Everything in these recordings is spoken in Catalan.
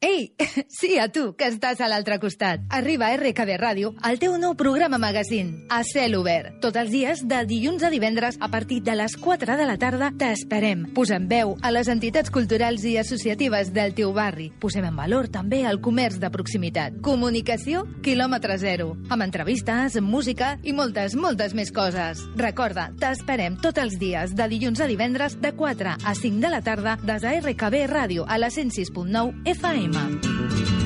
Ei, sí, a tu, que estàs a l'altre costat. Arriba a RKB Ràdio, el teu nou programa magazín, a cel obert. Tots els dies, de dilluns a divendres, a partir de les 4 de la tarda, t'esperem. Posem veu a les entitats culturals i associatives del teu barri. Posem en valor també el comerç de proximitat. Comunicació, quilòmetre zero. Amb entrevistes, música i moltes, moltes més coses. Recorda, t'esperem tots els dies, de dilluns a divendres, de 4 a 5 de la tarda, des de RKB Ràdio, a la 106.9 FM. Molt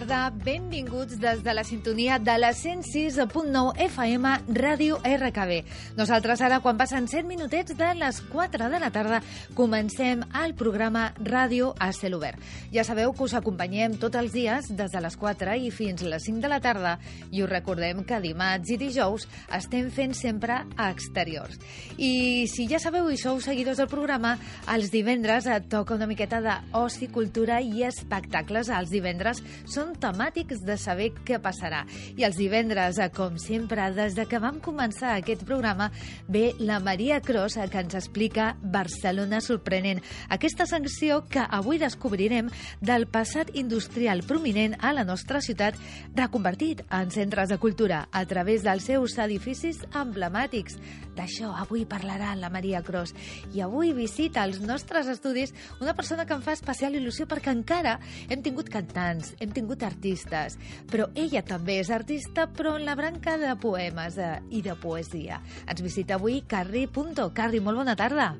tarda, benvinguts des de la sintonia de la 106.9 FM Ràdio RKB. Nosaltres ara, quan passen 7 minutets de les 4 de la tarda, comencem el programa Ràdio a cel obert. Ja sabeu que us acompanyem tots els dies des de les 4 i fins les 5 de la tarda i us recordem que dimarts i dijous estem fent sempre a exteriors. I si ja sabeu i sou seguidors del programa, els divendres et toca una miqueta d'oci, cultura i espectacles. Els divendres són temàtics de saber què passarà. I els divendres, com sempre, des de que vam començar aquest programa, ve la Maria Cros, eh, que ens explica Barcelona sorprenent. Aquesta sanció que avui descobrirem del passat industrial prominent a la nostra ciutat, reconvertit en centres de cultura a través dels seus edificis emblemàtics. D'això avui parlarà la Maria Cros. I avui visita als nostres estudis una persona que em fa especial il·lusió perquè encara hem tingut cantants, hem tingut artistes, però ella també és artista, però en la branca de poemes eh, i de poesia. Ens visita avui Carri Punto. Carri, molt bona tarda.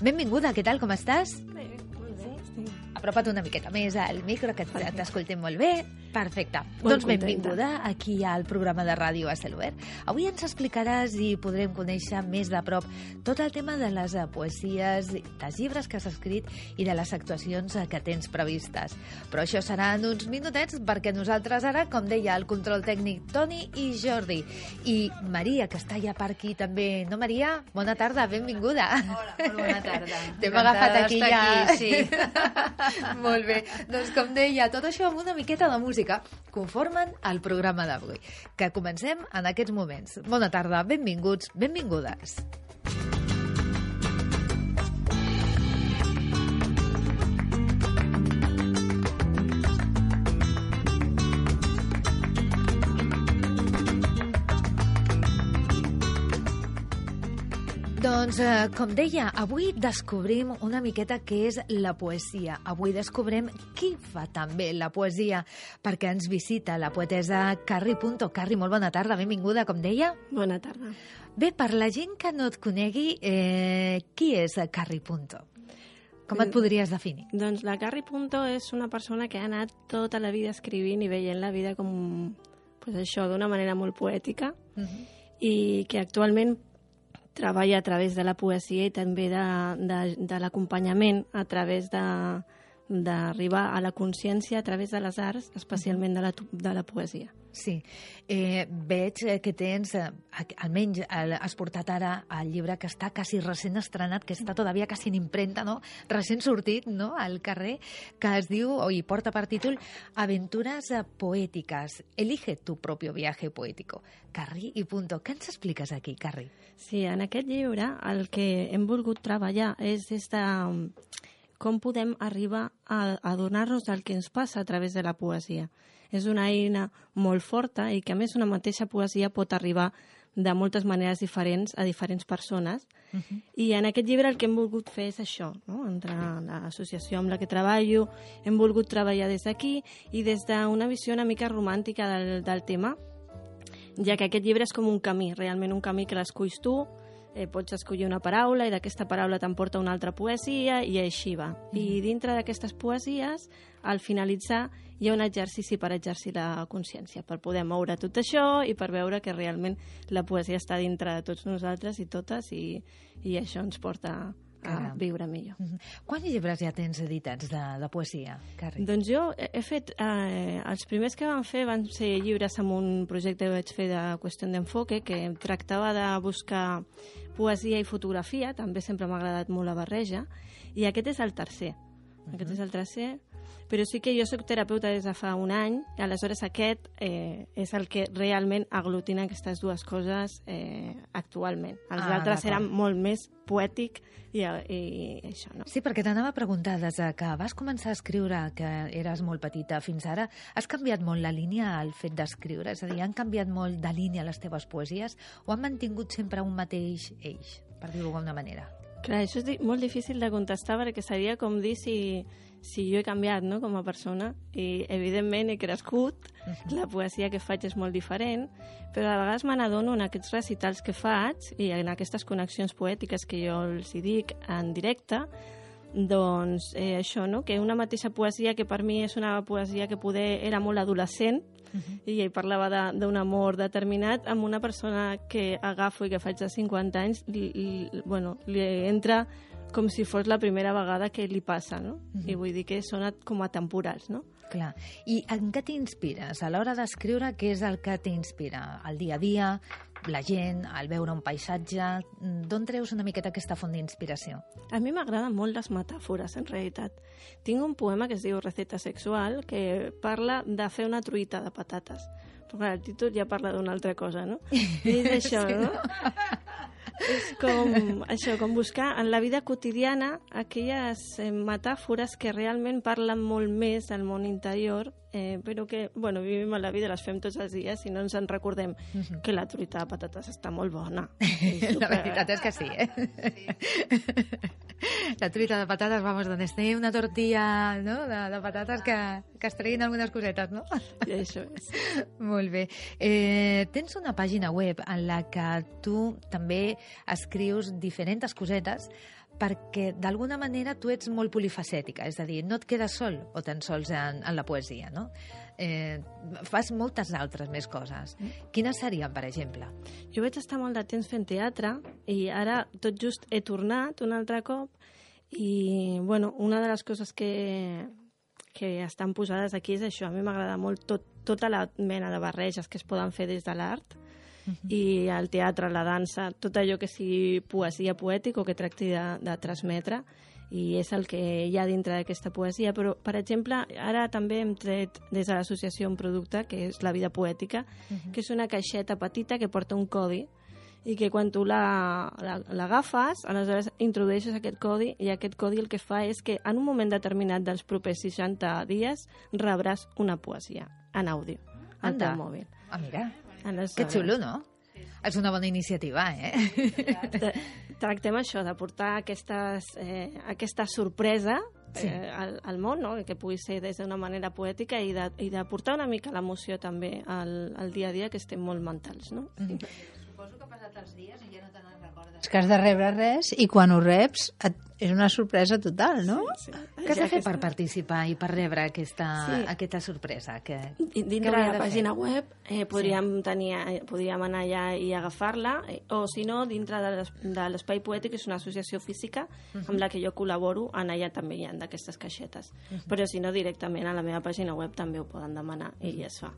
Benvinguda, què tal, com estàs? Bé, molt bé. Apropa't una miqueta més al micro, que t'escoltem molt bé. Perfecte. Molt doncs contenta. benvinguda aquí al programa de ràdio a cel obert. Avui ens explicaràs i podrem conèixer més de prop tot el tema de les eh, poesies, dels llibres que has escrit i de les actuacions eh, que tens previstes. Però això serà en uns minutets perquè nosaltres ara, com deia el control tècnic Toni i Jordi, i Maria, que està ja per aquí també. No, Maria? Bona tarda, benvinguda. Hola, bona tarda. T'hem agafat aquí ja. aquí, sí. Molt bé. Doncs com deia, tot això amb una miqueta de música conformen el programa d'avui, que comencem en aquests moments. Bona tarda, benvinguts, benvingudes. Doncs, eh, com deia, avui descobrim una miqueta què és la poesia. Avui descobrem qui fa també la poesia, perquè ens visita la poetesa Carri Punto. Carri, molt bona tarda, benvinguda, com deia. Bona tarda. Bé, per la gent que no et conegui, eh, qui és Carri Punto? Com et Mm. podries definir? Doncs la Carri Punto és una persona que ha anat tota la vida escrivint i veient la vida com, pues això, d'una manera molt poètica Uh -huh. i que actualment treballa a través de la poesia i també de, de, de l'acompanyament a través de d'arribar a la consciència a través de les arts, especialment de la, de la poesia. Sí. Eh, veig eh, que tens, eh, almenys el, has portat ara el llibre que està quasi recent estrenat, que està todavía quasi en imprenta, no? recent sortit no? al carrer, que es diu, o hi porta per títol, Aventures eh, poètiques. Elige tu propio viaje poético. Carri i punto. Què ens expliques aquí, Carri? Sí, en aquest llibre el que hem volgut treballar és des de mm, com podem arribar a, a donar-nos del que ens passa a través de la poesia. És una eina molt forta i que, a més, una mateixa poesia pot arribar de moltes maneres diferents a diferents persones. Uh -huh. I en aquest llibre el que hem volgut fer és això, no? entre l'associació amb la que treballo, hem volgut treballar des d'aquí i des d'una visió una mica romàntica del, del tema, ja que aquest llibre és com un camí, realment un camí que l'esculls tu, eh, pots escollir una paraula i d'aquesta paraula t'emporta una altra poesia i així va. I dintre d'aquestes poesies, al finalitzar, hi ha un exercici per exercir la consciència, per poder moure tot això i per veure que realment la poesia està dintre de tots nosaltres i totes i, i això ens porta a viure millor. Mhm. Quants llibres ja tens editats de, de poesia, Carri? Doncs jo he he fet... Eh, els primers que vam fer van ser llibres amb un projecte que vaig fer de qüestió d'enfoque que tractava de buscar poesia i fotografia, també sempre m'ha agradat molt la barreja, i aquest és el tercer. Aquest és el tercer, però sí que jo sóc terapeuta des de fa un any, i aleshores aquest eh, és el que realment aglutina aquestes dues coses eh, actualment. Els Ah, altres eren molt més poètic i, i això, no? Sí, perquè t'anava a preguntar, des de que vas començar a escriure, que eres molt petita, fins ara, has canviat molt la línia al fet d'escriure? És a dir, han canviat molt de línia les teves poesies o han mantingut sempre un mateix eix, per dir-ho d'alguna manera? Clar, això és molt difícil de contestar perquè seria com dir si, si jo he canviat no, com a persona i evidentment he crescut, la poesia que faig és molt diferent, però a vegades me n'adono en aquests recitals que faig i en aquestes connexions poètiques que jo els hi dic en directe, doncs eh, això, no? que una mateixa poesia que per mi és una poesia que poder era molt adolescent i ell parlava de- d'un amor determinat amb una persona que agafo i que faig de 50 anys li, li, bueno, li entra com si fos la primera vegada que li passa, no? I vull dir que són com atemporals, no? Clar. I en què t'inspires? A l'hora d'escriure, què és el que t'inspira? El dia a dia, la gent, el veure un paisatge... D'on treus una miqueta aquesta font d'inspiració? A mi m'agraden molt les metàfores, en realitat. Tinc un poema que es diu Receta sexual, que parla de fer una truita de patates. Però clar, el títol ja parla d'una altra cosa, no? I és això, Sí, no? És com, això, com buscar en la vida quotidiana aquelles eh, metàfores que realment parlen molt més del món interior, eh, però que, bueno, vivim a la vida, les fem tots els dies i no ens en recordem que la truita de patates està molt bona. I La super- veritat és que sí, eh? La truita de patates, vamos, donde esté una tortilla no? de, de patates que, que es treguin algunes cosetes, no? I això és. Molt bé. Eh, tens una pàgina web en la que tu també escrius diferents cosetes perquè d'alguna manera tu ets molt polifacètica, és a dir, no et quedes sol o tan sols en, en la poesia, no? Eh, fas moltes altres més coses. Quines serien, per exemple? Jo vaig estar molt de temps fent teatre i ara tot just he tornat un altre cop i, bueno, una de les coses que, que estan posades aquí és això. A mi m'agrada molt tot, tota la mena de barreges que es poden fer des de l'art i el teatre, la dansa, tot allò que sigui poesia poètica o que tracti de, de transmetre i és el que hi ha dintre d'aquesta poesia, però, per exemple, ara també hem tret des de l'associació un producte que és La vida poètica, que és una caixeta petita que porta un codi i que quan tu la- la- l'agafes, aleshores introdueixes aquest codi i aquest codi el que fa és que en un moment determinat dels propers 60 dies rebràs una poesia en àudio al Anda. teu mòbil. Ah, mira, Aleshores, que xulo, no? És una bona iniciativa, eh? tra- Tractem això, de portar aquestes, eh, aquesta sorpresa Sí. eh, al, al món, no? que pugui ser des d'una manera poètica i de, i de portar una mica l'emoció també al, al dia a dia, que estem molt mentals. No? Suposo que ha passat els dies i ja no te n'en recordes. Que has de rebre res i quan ho reps et, és una sorpresa total, no? Sí. Què has de fer per participar i per rebre aquesta, Sí. aquesta sorpresa? Que... I Dintre de hauria la de pàgina web eh, podríem, tenir, eh, podríem anar allà i agafar-la, eh, o si no, dintre de l'es- de l'Espai Poètic, que és una associació física amb la que jo col·laboro, en allà també hi ha d'aquestes caixetes. Però si no, directament a la meva pàgina web també ho poden demanar i ja es fa.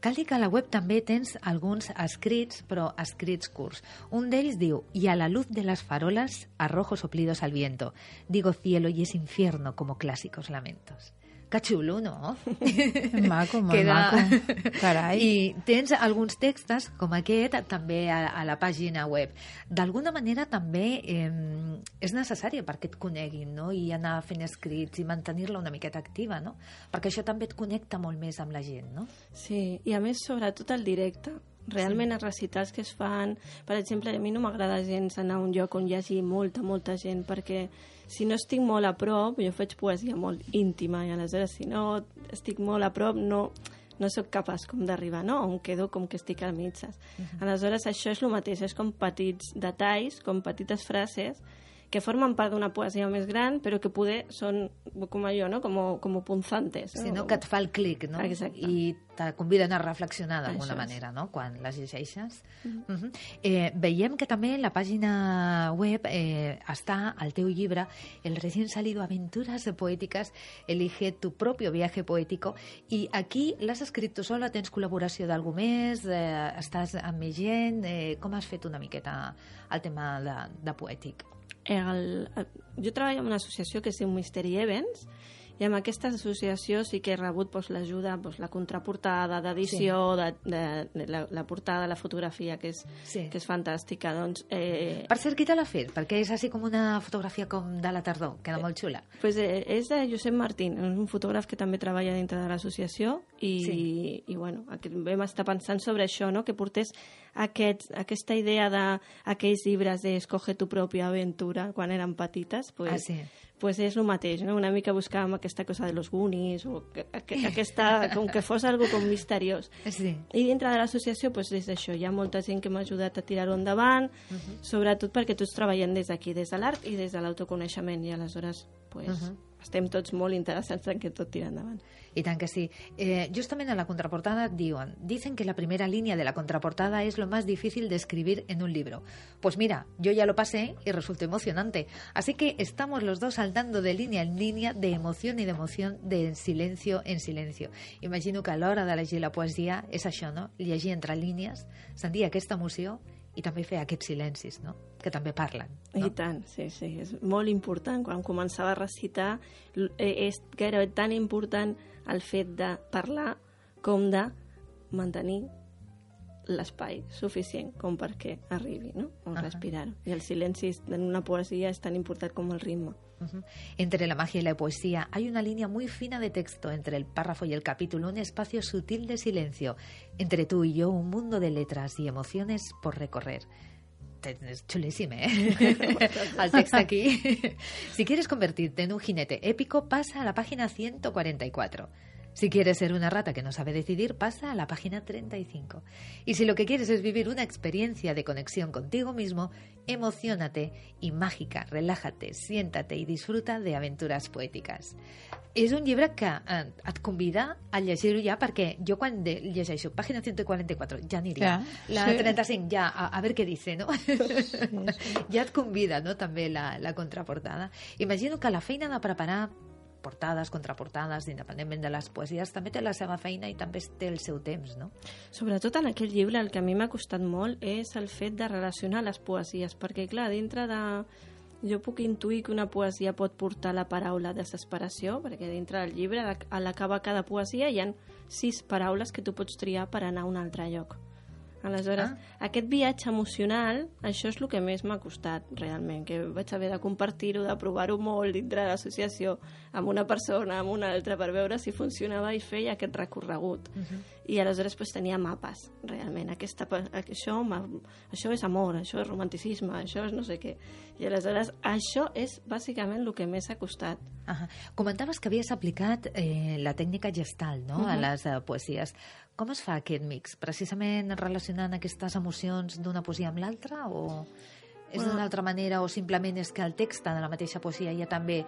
Cal dir que a la web també tens alguns escrits, però escrits curts. Un d'ells diu, y a la luz de las farolas, arrojo soplidos al viento. Digo cielo y es infierno como clásicos lamentos. Que xulo, no? Maco, molt Queda- maco. Carai. I tens alguns textos com aquest també a, a la pàgina web. D'alguna manera també eh, és necessari perquè et coneguin no? i anar fent escrits i mantenir-la una miqueta activa, no? perquè això també et connecta molt més amb la gent. No? Sí, i a més, sobretot el directe. Realment els recitals que es fan... Per exemple, a mi no m'agrada gens anar a un lloc on hi hagi molta, molta gent, perquè si no estic molt a prop, jo faig poesia molt íntima, i aleshores si no estic molt a prop no, no sóc capaç com d'arribar, no? O em quedo com que estic a mitges. Uh -huh. Aleshores, això és el mateix, és com petits detalls, com petites frases que formen part d'una poesia més gran, però que poder són com allò, no? Com, com punzantes. No? Sí, no? que et fa el clic, no? Exacte. I te conviden a reflexionar d'alguna manera, no? Quan les llegeixes. Mm -hmm. Uh -huh. eh, veiem que també en la pàgina web eh, està el teu llibre El recién salido Aventuras Poéticas Elige tu propio viaje poético i aquí l'has escrit tu sola, tens col·laboració d'algú més, eh, estàs amb més gent, eh, com has fet una miqueta el tema de, de poètic? El, el, jo treballo en una associació que es diu Mystery Events i amb aquesta associació sí que he rebut doncs, l'ajuda, doncs, la contraportada d'edició, sí. de, de, de, la, la portada, la fotografia, que és, sí. que és fantàstica. Doncs, eh... Per cert, qui te l'ha fet? Perquè és així com una fotografia com de la tardor, queda molt xula. Pues, eh, és de Josep Martín, és un fotògraf que també treballa dintre de l'associació i, sí. i, i bueno, vam estar pensant sobre això, no? que portés aquest, aquesta idea d'aquells llibres de Escoge tu pròpia aventura quan eren petites, pues, ah, sí pues és el mateix, no? una mica buscàvem aquesta cosa de los Goonies o que, aquesta, com que fos algo com misteriós. Sí. I dintre de l'associació pues, és això, hi ha molta gent que m'ha ajudat a tirar-ho endavant, uh -huh. sobretot perquè tots treballen des d'aquí, des de l'art i des de l'autoconeixement, i aleshores pues, uh -huh estem tots molt interessats en que tot tira endavant. I tant que sí. Eh, justament a la contraportada diuen dicen que la primera línea de la contraportada es lo más difícil de escribir en un libro. Pues mira, yo ya lo pasé y resultó emocionante. Así que estamos los dos saltando de línea en línea, de emoción y de emoción, de silencio en silencio. Imagino que a l'hora de llegir la poesia és això, no? Llegir entre línies, sentir aquesta emoció i també fer aquests silencis, no? que també parlen. No? I tant, sí, sí, és molt important. Quan començava a recitar eh, és gairebé tan important el fet de parlar com de mantenir l'espai suficient com perquè arribi, no? O uh -huh. respirar. I el silenci en una poesia és tan important com el ritme. Entre la magia y la poesía hay una línea muy fina de texto entre el párrafo y el capítulo, un espacio sutil de silencio. Entre tú y yo, un mundo de letras y emociones por recorrer. Es chulísimo, ¿eh? Al texto aquí. si quieres convertirte en un jinete épico, pasa a la página 144. Si quieres ser una rata que no sabe decidir, pasa a la página 35. Y si lo que quieres es vivir una experiencia de conexión contigo mismo, emocionate y mágica, relájate, siéntate i disfruta de aventuras poètiques. És un llibre que eh, et convida a llegir-ho ja perquè jo quan de, llegeixo pàgina 144 ja aniria. Ja, la sí. 35 ja, a, a veure què dice, no? Sí, sí. ja et convida, no?, també la, la contraportada. Imagino que la feina de preparar portades, contraportades, independentment de les poesies, també té la seva feina i també té el seu temps, no? Sobretot en aquell llibre el que a mi m'ha costat molt és el fet de relacionar les poesies, perquè clar, dintre de... Jo puc intuir que una poesia pot portar la paraula desesperació, perquè dintre del llibre, a l'acabar cada poesia, hi han sis paraules que tu pots triar per anar a un altre lloc. Aleshores, ah. aquest viatge emocional, això és el que més m'ha costat, realment, que vaig haver de compartir-ho, de provar-ho molt dintre de l'associació, amb una persona, amb una altra, per veure si funcionava i feia aquest recorregut. Uh -huh. I aleshores pues, tenia mapes, realment. Aquesta, això, això és amor, això és romanticisme, això és no sé què. I aleshores, això és bàsicament el que més ha costat. Uh -huh. Comentaves que havies aplicat eh, la tècnica gestal no? uh -huh. a les uh, poesies. Com es fa aquest mix? Precisament relacionant aquestes emocions d'una poesia amb l'altra o és d'una altra manera o simplement és que el text de la mateixa poesia ja també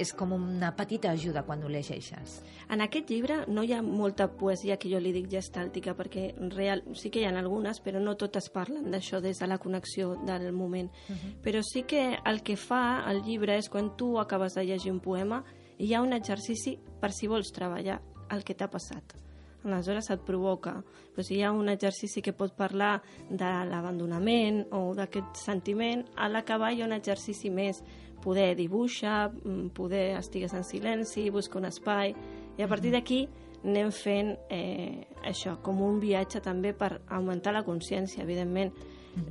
és com una petita ajuda quan ho llegeixes? En aquest llibre no hi ha molta poesia que jo li dic gestàltica perquè real, sí que hi ha algunes però no totes parlen d'això des de la connexió del moment. Uh -huh. Però sí que el que fa el llibre és quan tu acabes de llegir un poema hi ha un exercici per si vols treballar el que t'ha passat aleshores et provoca. Però si hi ha un exercici que pot parlar de l'abandonament o d'aquest sentiment, a l'acabar hi ha un exercici més. Poder dibuixar, mm, poder estigues en silenci, buscar un espai... I a partir d'aquí anem fent eh, això, com un viatge també per augmentar la consciència, evidentment.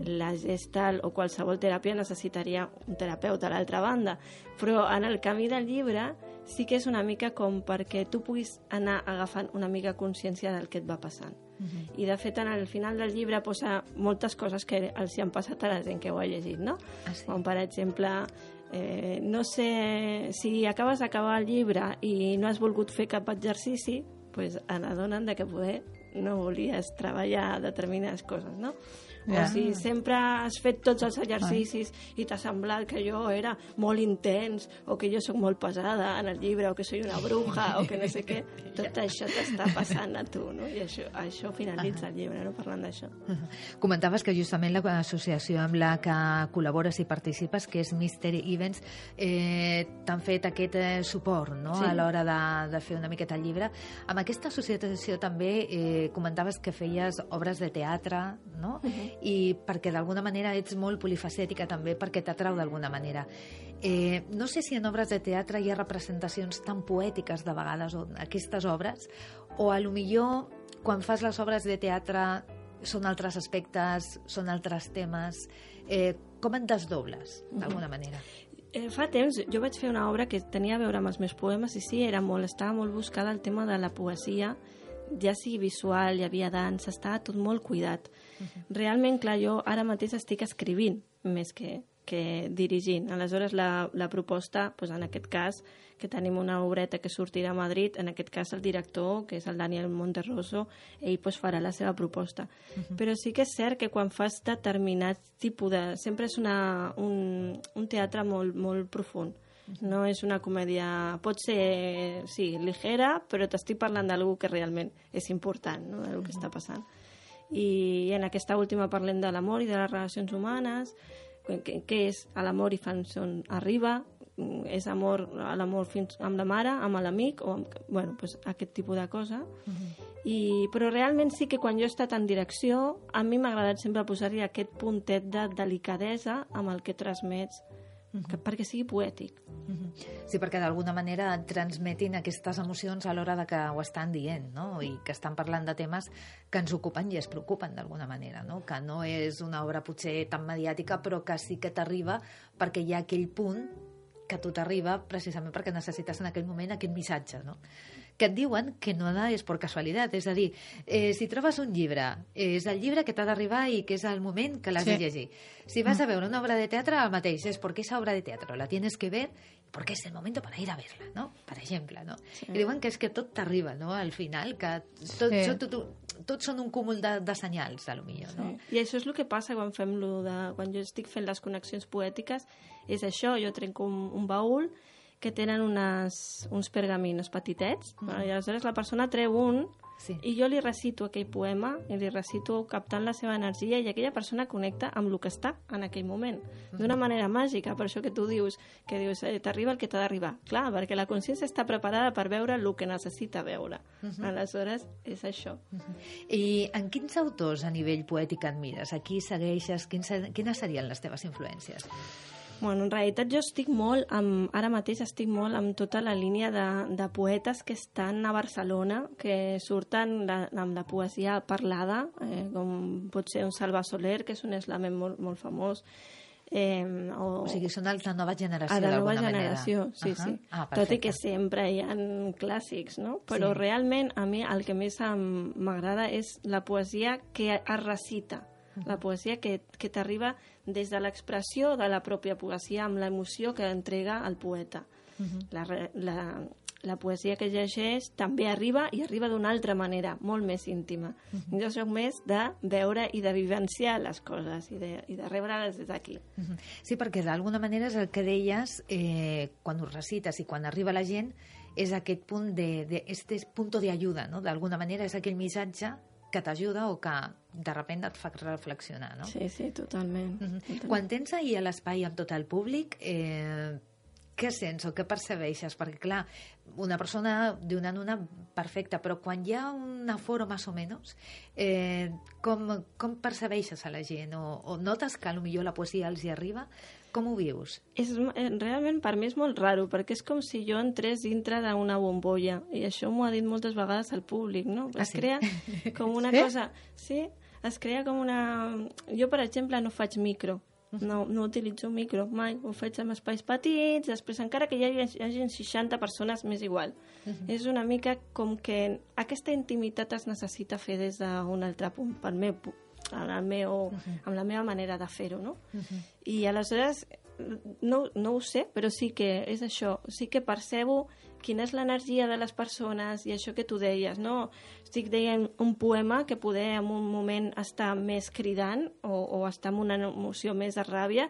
La gestal o qualsevol teràpia necessitaria un terapeuta a l'altra banda, però en el camí del llibre sí que és una mica com perquè tu puguis anar agafant una mica consciència del que et va passant. Uh mhm. -huh. I de fet, en el final del llibre posa moltes coses que els hi han passat a la gent que ho ha llegit, no? Ah, sí? Com per exemple, eh, no sé, si acabes d'acabar el llibre i no has volgut fer cap exercici, pues, adonen de que poder no volies treballar determinades coses, no? Ja. O si sempre has fet tots els exercicis i t'ha semblat que jo era molt intens o que jo sóc molt pesada en el llibre o que soy una bruja o que no sé què, tot això t'està passant a tu, no? I això, això finalitza el llibre, no? Parlant d'això. Comentaves que justament l'associació amb la que col·labores i participes, que és Mystery Events, eh, t'han fet aquest eh, suport no? Sí. a l'hora de, de fer una miqueta el llibre. Amb aquesta associació també eh, comentaves que feies obres de teatre, no? I perquè d'alguna manera ets molt polifacètica també, perquè t'atrau d'alguna manera. Eh, no sé si en obres de teatre hi ha representacions tan poètiques de vegades, o aquestes obres, o a lo millor quan fas les obres de teatre són altres aspectes, són altres temes. Eh, com et desdobles, d'alguna manera? Eh, fa temps jo vaig fer una obra que tenia a veure amb els meus poemes i sí, era molt, estava molt buscada el tema de la poesia, ja sigui visual, hi havia dansa, estava tot molt cuidat. Realment, clar, jo ara mateix estic escrivint més que, que dirigint. Aleshores, la, la proposta, doncs en aquest cas, que tenim una obreta que sortirà a Madrid, en aquest cas el director, que és el Daniel Monterroso, ell doncs, farà la seva proposta. Però sí que és cert que quan fas determinats tipus de... Sempre és una, un, un teatre molt, molt profund. No és una comèdia... Pot ser, sí, ligera, però t'estic parlant d'algú que realment és important, no?, del que està passant. I en aquesta última parlem de l'amor i de les relacions humanes, què, és l'amor i fan son arriba, Mm, és amor a l'amor fins amb la mare, amb l'amic, o amb, bueno, pues, aquest tipus de cosa. I, però realment sí que quan jo he estat en direcció, a mi m'ha agradat sempre posar-hi aquest puntet de delicadesa amb el que transmets, que, perquè sigui poètic. Mhm. Sí, perquè d'alguna manera et transmetin aquestes emocions a l'hora de que ho estan dient, no? I que estan parlant de temes que ens ocupen i es preocupen d'alguna manera, no? Que no és una obra potser tan mediàtica, però que sí que t'arriba perquè hi ha aquell punt que tu t'arriba precisament perquè necessites en aquell moment aquest missatge, no? Que et diuen que no és per casualitat, és a dir, eh, si trobes un llibre, és el llibre que t'ha d'arribar i que és el moment que l'has Sí. de llegir. Si vas a veure una obra de teatre, el mateix, és perquè esa obra de teatro la tienes que ver porque es el momento para ir a verla, ¿no? Per exemple, no? I diuen que és que tot t'arriba, no?, al final, que tot, Sí. sí. tot, tot, tots són un cúmul de, de senyals, a lo millor, no? I això és el que passa quan fem lo de... Quan jo estic fent les connexions poètiques, és això, jo trenco un, un baúl que tenen unes, uns pergaminos petitets, mm. i aleshores la persona treu un Sí. i jo li recito aquell poema i li recito captant la seva energia i aquella persona connecta amb el que està en aquell moment, d'una manera màgica, per això que tu dius, que dius, eh, t'arriba el que t'ha d'arribar. Clar, perquè la consciència està preparada per veure el que necessita veure. Aleshores, és això. I en quins autors a nivell poètic admires? A qui segueixes? Quins, quines serien les teves influències? Bueno, en realitat jo estic molt, amb, ara mateix estic molt amb tota la línia de, de poetes que estan a Barcelona, que surten la, amb la poesia parlada, eh, com pot ser un Salva Soler, que és un eslament molt, molt famós, eh, o, O sigui, són de la nova generació, a la nova d'alguna manera. generació, sí, Ahà. sí. Ah, Tot i que sempre hi ha clàssics, no? Però Sí. realment a mi el que més m'agrada és la poesia que es recita, la poesia que, que t'arriba des de l'expressió de la pròpia poesia amb l'emoció que entrega el poeta. la, re- la, la poesia que llegeix també arriba i arriba d'una altra manera, molt més íntima. Jo sóc més de veure i de vivenciar les coses i de, i de rebre-les des d'aquí. Mhm. Sí, perquè d'alguna manera és el que deies eh, quan ho recites i quan arriba la gent és aquest punt de, de este punto de ayuda, no? D'alguna manera és aquell missatge que t'ajuda o que de repente et fa reflexionar, no? Sí, sí, totalment. Mhm. totalment. Quan tens ahir a l'espai amb tot el públic, eh, què sents o què percebeixes? Perquè, clar, una persona donant una perfecta, però quan hi ha un aforo més o menys, eh, com, com percebeixes a la gent? O, o notes que potser la poesia els hi arriba? Com ho vius? És, eh, realment per mi és molt raro, perquè és com si jo entrés dintre d'una bombolla, i això m'ho ha dit moltes vegades el públic, no? Ah, Es sí? crea com una Sí? cosa... Sí, es crea com una... Jo, per exemple, no faig micro, no, no utilitzo micro mai, ho faig amb espais petits, després encara que hi hagi, hi hagi 60 persones, m'és igual. És una mica com que aquesta intimitat es necessita fer des d'un altre punt, pel meu, el meu, amb la meva manera de fer-ho, no? I aleshores no, no ho sé, però sí que és això. Sí que percebo quina és l'energia de les persones i això que tu deies, no? Estic deient un poema que poder en un moment estar més cridant o, o estar amb una emoció més de ràbia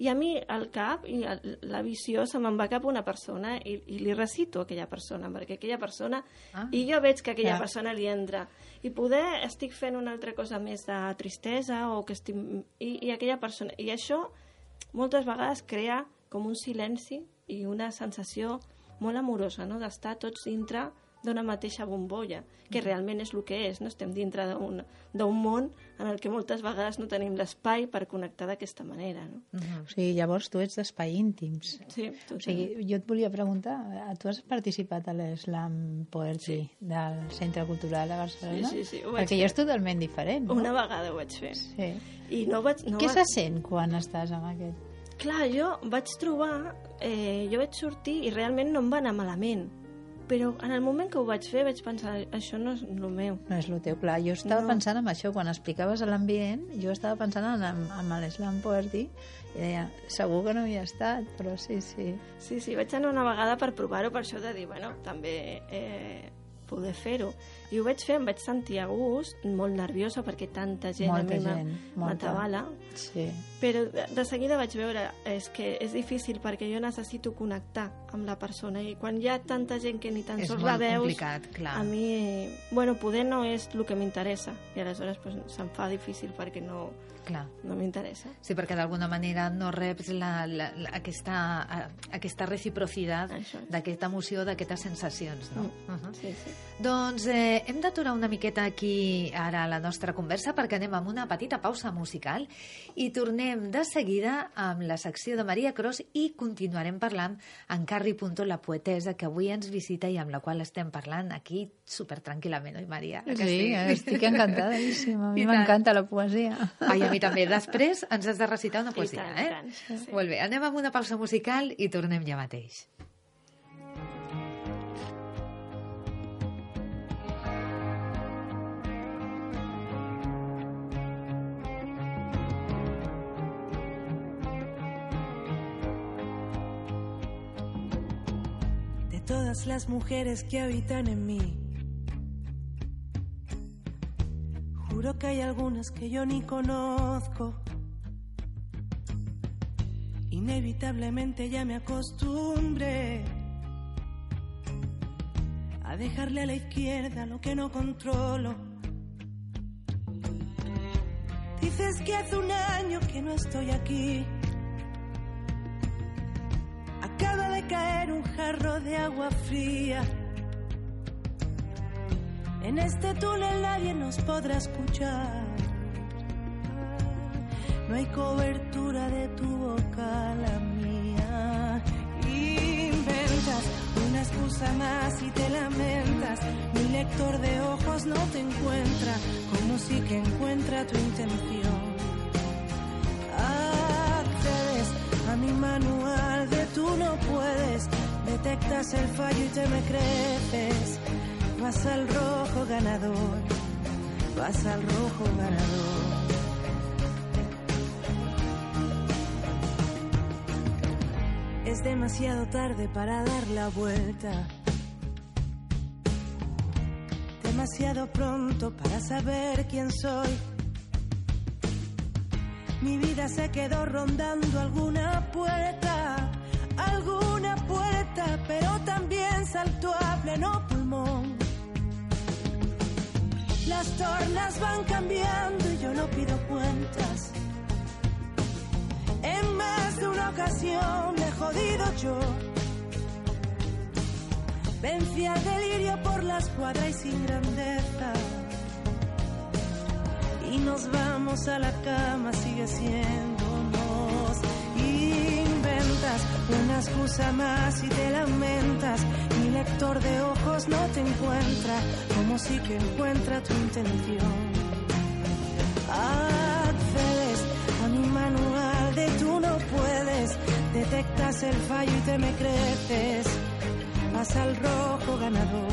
i a mi el cap i el, la visió se me'n va cap a una persona i, i li recito a aquella persona, perquè aquella persona... Ah. I jo veig que aquella ja. persona li entra. I poder estic fent una altra cosa més de tristesa o que estic... I, i aquella persona... I això moltes vegades crea com un silenci i una sensació molt amorosa, no? d'estar tots dintre d'una mateixa bombolla, que realment és el que és, no? estem dintre d'un món en el que moltes vegades no tenim l'espai per connectar d'aquesta manera. No? Uh -huh. O sigui, llavors tu ets d'espai íntims. Sí, o sigui, jo et volia preguntar, eh, tu has participat a l'Slam Poetry sí. del Centre Cultural de Barcelona? Sí, sí, sí. Perquè fer. jo és totalment diferent, no? Una vegada ho vaig fer. Sí. I no vaig, no Què vaig... se sent quan estàs amb aquest? Clar, jo vaig trobar... Eh, jo vaig sortir i realment no em va anar malament però en el moment que ho vaig fer vaig pensar això no és el meu. No és el teu, clar. Jo estava no. pensant en això, quan explicaves l'ambient, jo estava pensant en, en, en l'Slam Poetry i deia, segur que no havia estat, però sí, sí. Sí, sí, vaig anar una vegada per provar-ho, per això de dir, bueno, també eh, poder fer-ho. I ho vaig fer, em vaig sentir a gust, molt nerviosa perquè tanta gent molta a mi m'atabala. Sí. Però de, de seguida vaig veure és que és difícil perquè jo necessito connectar amb la persona i quan hi ha tanta gent que ni tan sols la veus, clar. a mi, bueno, poder no és el que m'interessa i aleshores pues, se'm fa difícil perquè no, Clar. No m'interessa. Sí, perquè d'alguna manera no reps la, la, la, aquesta, aquesta reciprocitat d'aquesta emoció, d'aquestes sensacions, no? Mm. Uh -huh. sí, sí. Doncs eh, hem d'aturar una miqueta aquí ara la nostra conversa perquè anem amb una petita pausa musical i tornem de seguida amb la secció de Maria Cros i continuarem parlant amb Carri Punto, la poetesa que avui ens visita i amb la qual estem parlant aquí super tranquil·lament, oi Maria? Sí, sí, estic encantadíssima. A mi m'encanta la poesia. Ai, a mi també. Després ens has de recitar una poesia, tant, eh? Tant, sí. Molt bé, anem amb una pausa musical i tornem ja mateix. De todas las mujeres que habitan en mí Seguro que hay algunas que yo ni conozco. Inevitablemente ya me acostumbré a dejarle a la izquierda lo que no controlo. Dices que hace un año que no estoy aquí. Acaba de caer un jarro de agua fría en este túnel nadie nos podrá escuchar. No hay cobertura de tu boca, la mía. Inventas una excusa más y te lamentas. Mi lector de ojos no te encuentra, como si que encuentra tu intención. Accedes a mi manual de tú no puedes. Detectas el fallo y te me creces vas al rojo ganador, vas al rojo ganador. Es demasiado tarde para dar la vuelta. Demasiado pronto para saber quién soy. Mi vida se quedó rondando alguna puerta, alguna puerta, pero también saltó a pleno pulmón. Las tornas van cambiando y yo no pido cuentas. En más de una ocasión me he jodido yo. Vencí al delirio por la escuadra y sin grandeza. Y nos vamos a la cama, sigue siéndonos. Una excusa más y te lamentas lector de ojos no te encuentra, como si que encuentra tu intención. Accedes a mi manual de tú no puedes, detectas el fallo y te me creces, vas al rojo ganador.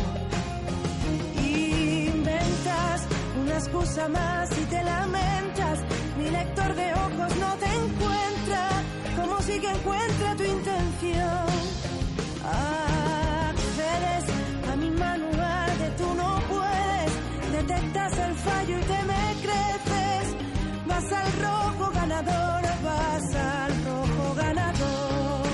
Inventas una excusa más y te lamentas, mi lector de ojos no te encuentra, y que encuentre tu intención. Accedes a mi manual que tú no puedes, detectas el fallo y te me creces. Vas al rojo ganador, vas al rojo ganador.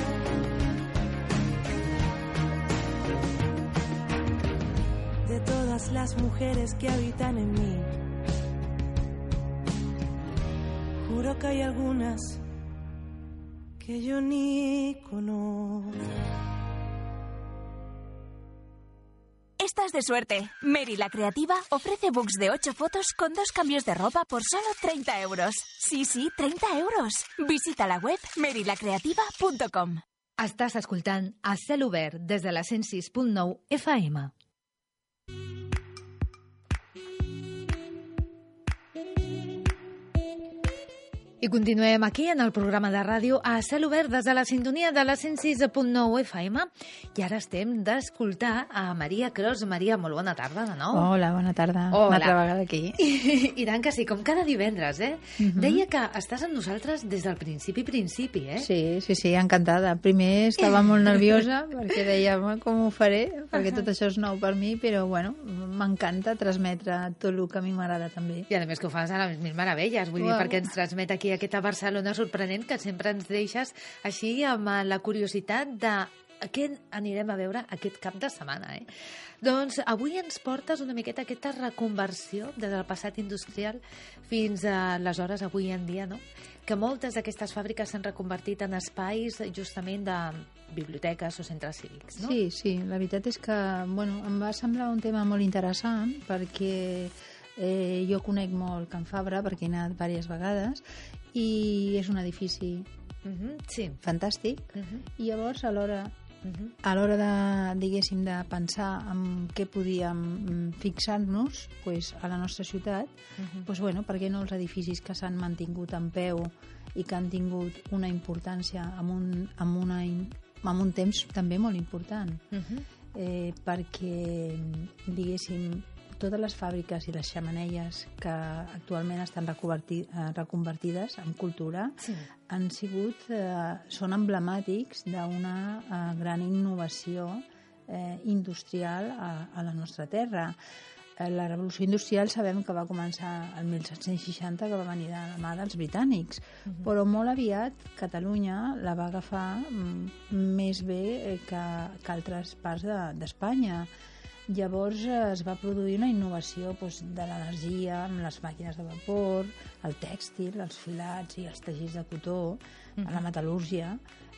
De todas las mujeres que habitan en mí, juro que hay algunas que yo ni conozco. Estás de suerte. Mary la Creativa ofrece books de 8 fotos con dos cambios de ropa por solo 30 euros. Sí, sí, 30 euros. Visita la web merylacreativa.com. Estàs escoltant a cel obert des de la 106.9 FM. I continuem aquí en el programa de ràdio a cel obert des de la sintonia de la 106.9 FM i ara estem d'escoltar a Maria Cros. Maria, molt bona tarda de nou. Hola, bona tarda. Hola. Una altra vegada aquí. I, I tant que sí, com cada divendres, eh? Mhm. Deia que estàs amb nosaltres des del principi, principi, eh? Sí, sí, sí, encantada. Primer estava molt nerviosa perquè deia, "Home, com ho faré? Perquè tot això és nou per mi, però bueno, m'encanta transmetre tot el que a mi m'agrada també. I a més que ho fas a les mil meravelles, vull dir, Uau. perquè ens transmet aquí aquesta Barcelona sorprenent que sempre ens deixes així amb eh, la curiositat de què anirem a veure aquest cap de setmana, eh? Doncs avui ens portes una miqueta aquesta reconversió des del passat industrial fins a les hores avui en dia, no? Que moltes d'aquestes fàbriques s'han reconvertit en espais justament de biblioteques o centres cívics, no? Sí, sí, la veritat és que bueno, em va semblar un tema molt interessant perquè eh, jo conec molt Can Fabra perquè he anat diverses vegades i és un edifici Mhm, sí. fantàstic Mhm, i llavors a l'hora mhm. a l'hora de, diguéssim, de pensar en què podíem mm, fixar-nos pues, a la nostra ciutat, Mhm. pues, bueno, per què no els edificis que s'han mantingut en peu i que han tingut una importància amb un, amb una, amb un temps també molt important, Mhm. eh, perquè, diguéssim, totes les fàbriques i les xamanelles que actualment estan eh, reconvertides en cultura Sí. han sigut, eh, són emblemàtics d'una eh, gran innovació eh, industrial a, a la nostra terra. Eh, la revolució industrial sabem que va començar el 1760, que va venir de la mà dels britànics, però molt aviat Catalunya la va agafar mm, més bé eh, que, que altres parts de- d'Espanya. Llavors eh, es va produir una innovació doncs, de l'energia amb les màquines de vapor, el tèxtil, els filats i els teixits de cotó, a la metal·lúrgia,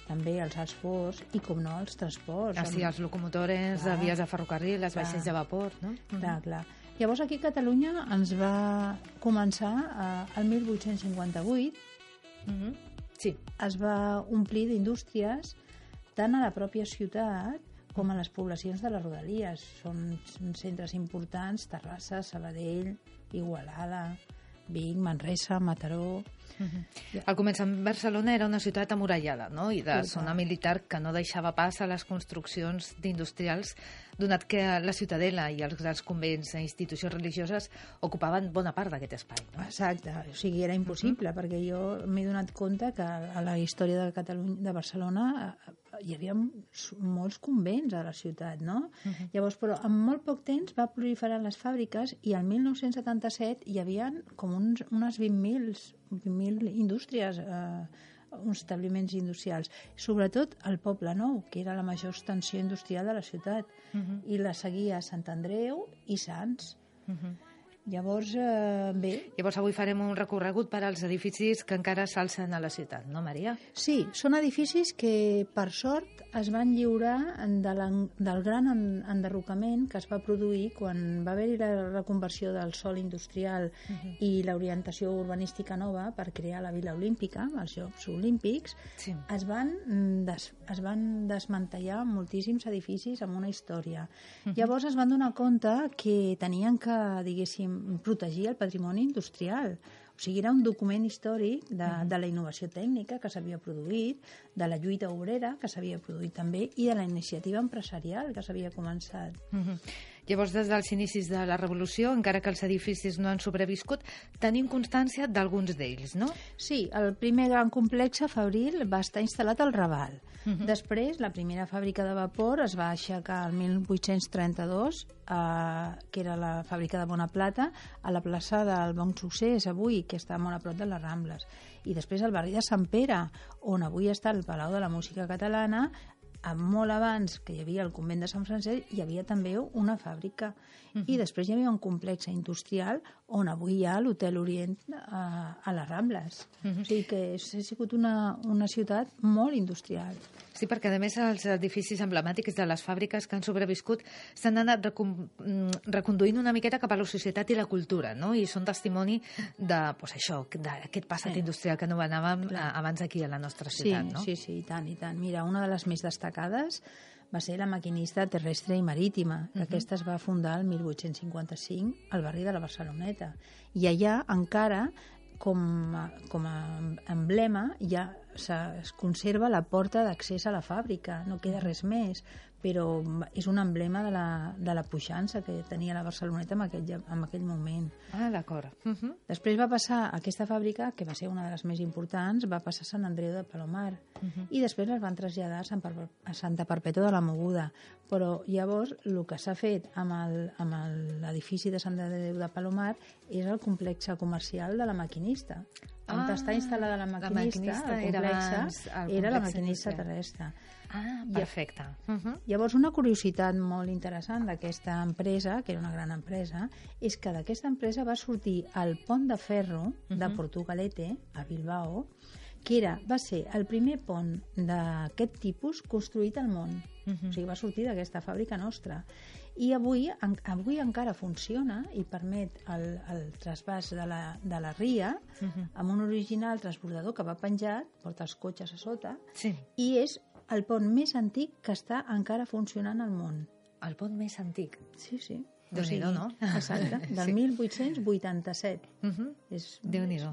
també els alts forts i, com no, els transports. Ah, sí, amb- els locomotores, Clar. de vies de ferrocarril, les Clar. vaixells de vapor, no? Clar, clar. Llavors aquí a Catalunya ens va començar eh, el 1858 Mhm. Sí. es va omplir d'indústries tant a la pròpia ciutat com a les poblacions de les rodalies. Són, centres importants, Terrassa, Sabadell, Igualada, Vic, Manresa, Mataró... Al començar Barcelona era una ciutat amurallada, no? I de zona militar que no deixava pas a les construccions d'industrials, donat que la ciutadela i els grans convents i institucions religioses ocupaven bona part d'aquest espai. No? Exacte, o sigui, era impossible, perquè jo m'he donat compte que a la història de Catalunya, de Barcelona, eh, hi havia molts convents a la ciutat, no? Llavors, però en molt poc temps va proliferar les fàbriques i el 1977 hi havia com uns, unes 20.000 20 indústries, eh, uns establiments industrials. Sobretot al Poble Nou, que era la major extensió industrial de la ciutat, i la seguia Sant Andreu i Sants. Llavors, eh, bé, Llavors avui farem un recorregut per als edificis que encara s'alcen a la ciutat, no, Maria? Sí, són edificis que, per sort, es van lliurar de l'en- del gran en- enderrocament que es va produir quan va haver-hi la reconversió del sòl industrial i l'orientació urbanística nova per crear la Vila Olímpica, els Jocs Olímpics, Sí. es van, mm, des, es van desmantellar moltíssims edificis amb una història. Llavors es van donar compte que tenien que, diguéssim, protegir el patrimoni industrial. O sigui, era un document històric de, de la innovació tècnica que s'havia produït, de la lluita obrera que s'havia produït també i de la iniciativa empresarial que s'havia començat. Mhm. Llavors, des dels inicis de la Revolució, encara que els edificis no han sobreviscut, tenim constància d'alguns d'ells, no? Sí, el primer gran complex fabril va estar instal·lat al Raval. Després, la primera fàbrica de vapor es va aixecar el 1832, eh, que era la fàbrica de Bona Plata, a la plaça del Bon Succés, avui, que està molt a prop de les Rambles. I després al barri de Sant Pere, on avui està el Palau de la Música Catalana, a molt abans que hi havia el convent de Sant Francesc, hi havia també una fàbrica. Uh -huh. I després hi havia un complex industrial on avui hi ha l'Hotel Orient a, a les Rambles. Uh -huh. O sigui que és, ha sigut una, una ciutat molt industrial. Sí, perquè a més els edificis emblemàtics de les fàbriques que han sobreviscut s'han anat recon mm, reconduint una miqueta cap a la societat i la cultura, no? I són testimoni de, pues això, d'aquest passat sí. industrial que no anàvem Clar. abans aquí a la nostra ciutat, sí, no? Sí, sí, i tant, i tant. Mira, una de les més destacades va ser la maquinista terrestre i marítima, que uh -huh. aquesta es va fundar el 1855 al barri de la Barceloneta. I allà encara com a, com a emblema ja es conserva la porta d'accés a la fàbrica, no queda res més, però és un emblema de la, de la puixança que tenia la Barceloneta en aquell, en aquell moment. Ah, d'acord. Uh -huh. Després va passar aquesta fàbrica, que va ser una de les més importants, va passar a Sant Andreu de Palomar, uh -huh. i després les van traslladar a, Sant per a Santa Perpètua de la Moguda. Però llavors el que s'ha fet amb l'edifici de Sant Andreu de Palomar és el complex comercial de la maquinista. On ah, està instal·lada la maquinista, la maquinista el complex, era, abans, el era la maquinista terrestre. Ah, perfecte. Uh -huh. Llavors, una curiositat molt interessant d'aquesta empresa, que era una gran empresa, és que d'aquesta empresa va sortir el pont de ferro uh -huh. de Portugalete, a Bilbao, que era, va ser el primer pont d'aquest tipus construït al món. Uh -huh. O sigui, va sortir d'aquesta fàbrica nostra. I avui, en, avui encara funciona i permet el, el trasbàs de la, de la ria uh -huh. amb un original transbordador que va penjat, porta els cotxes a sota, sí. i és el pont més antic que està encara funcionant al món. El pont més antic? Sí, sí. déu nhi no? Exacte, del sí. 1887. Uh -huh. És, déu nhi. Uh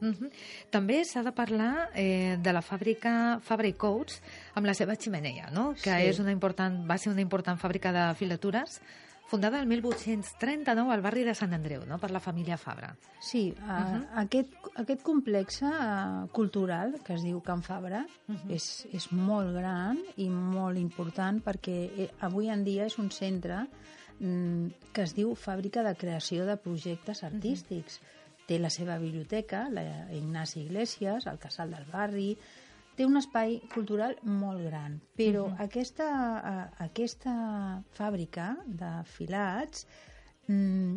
-huh. També s'ha de parlar eh, de la fàbrica Fabri Coats amb la seva ximenea, no? que sí. és una important, va ser una important fàbrica de filatures fundada el 1839 al barri de Sant Andreu, no? per la família Fabra. Sí, uh, uh -huh. aquest, aquest complex uh, cultural que es diu Can Fabra uh -huh. és, és molt gran i molt important perquè eh, avui en dia és un centre mm, que es diu Fàbrica de Creació de Projectes Artístics. Uh -huh. Té la seva biblioteca, la Ignasi Iglesias, el Casal del Barri, té un espai cultural molt gran, però uh -huh. aquesta, uh, aquesta fàbrica de filats mm,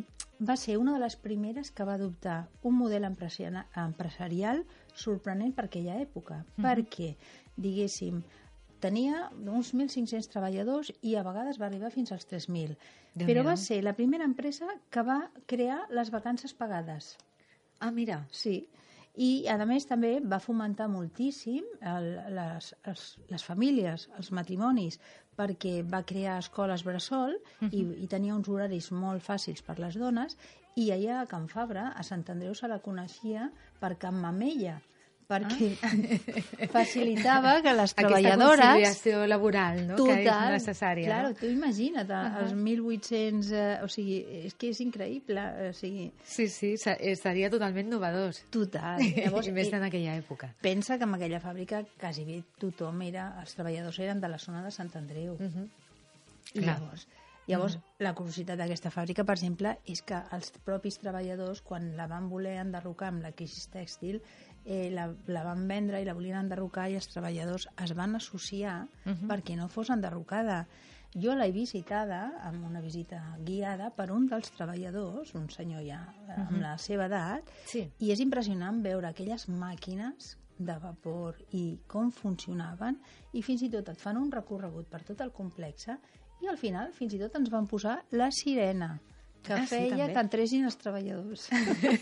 va ser una de les primeres que va adoptar un model empresarial sorprenent per aquella època, uh -huh. perquè, diguéssim, tenia uns 1.500 treballadors i a vegades va arribar fins als 3.000. Però va ser la primera empresa que va crear les vacances pagades. Ah, mira. Sí i a més també va fomentar moltíssim el, les, els, les famílies, els matrimonis, perquè va crear escoles bressol uh -huh. i, i tenia uns horaris molt fàcils per les dones i allà a Can Fabra, a Sant Andreu, se la coneixia per Can Mamella, perquè ah. facilitava que les treballadores... Aquesta conciliació laboral, no?, total, que és necessària. Claro, no? tu imagina't, uh -huh. els 1.800... Eh, o sigui, és que és increïble, o sigui... Sí, sí, seria totalment novedós. Total. Llavors, I més en aquella època. Pensa que en aquella fàbrica quasi bé tothom era... Els treballadors eren de la zona de Sant Andreu. Uh -huh. I llavors... Llavors, mm. la curiositat d'aquesta fàbrica, per exemple, és que els propis treballadors, quan la van voler enderrocar amb la crisi tèxtil, eh, la, la van vendre i la volien enderrocar i els treballadors es van associar uh -huh. perquè no fos enderrocada. Jo l'he visitada amb una visita guiada per un dels treballadors, un senyor ja uh -huh. amb la seva edat, sí. i és impressionant veure aquelles màquines de vapor i com funcionaven i fins i tot et fan un recorregut per tot el complex i al final fins i tot ens van posar la sirena que ah, feia sí, que entressin els treballadors.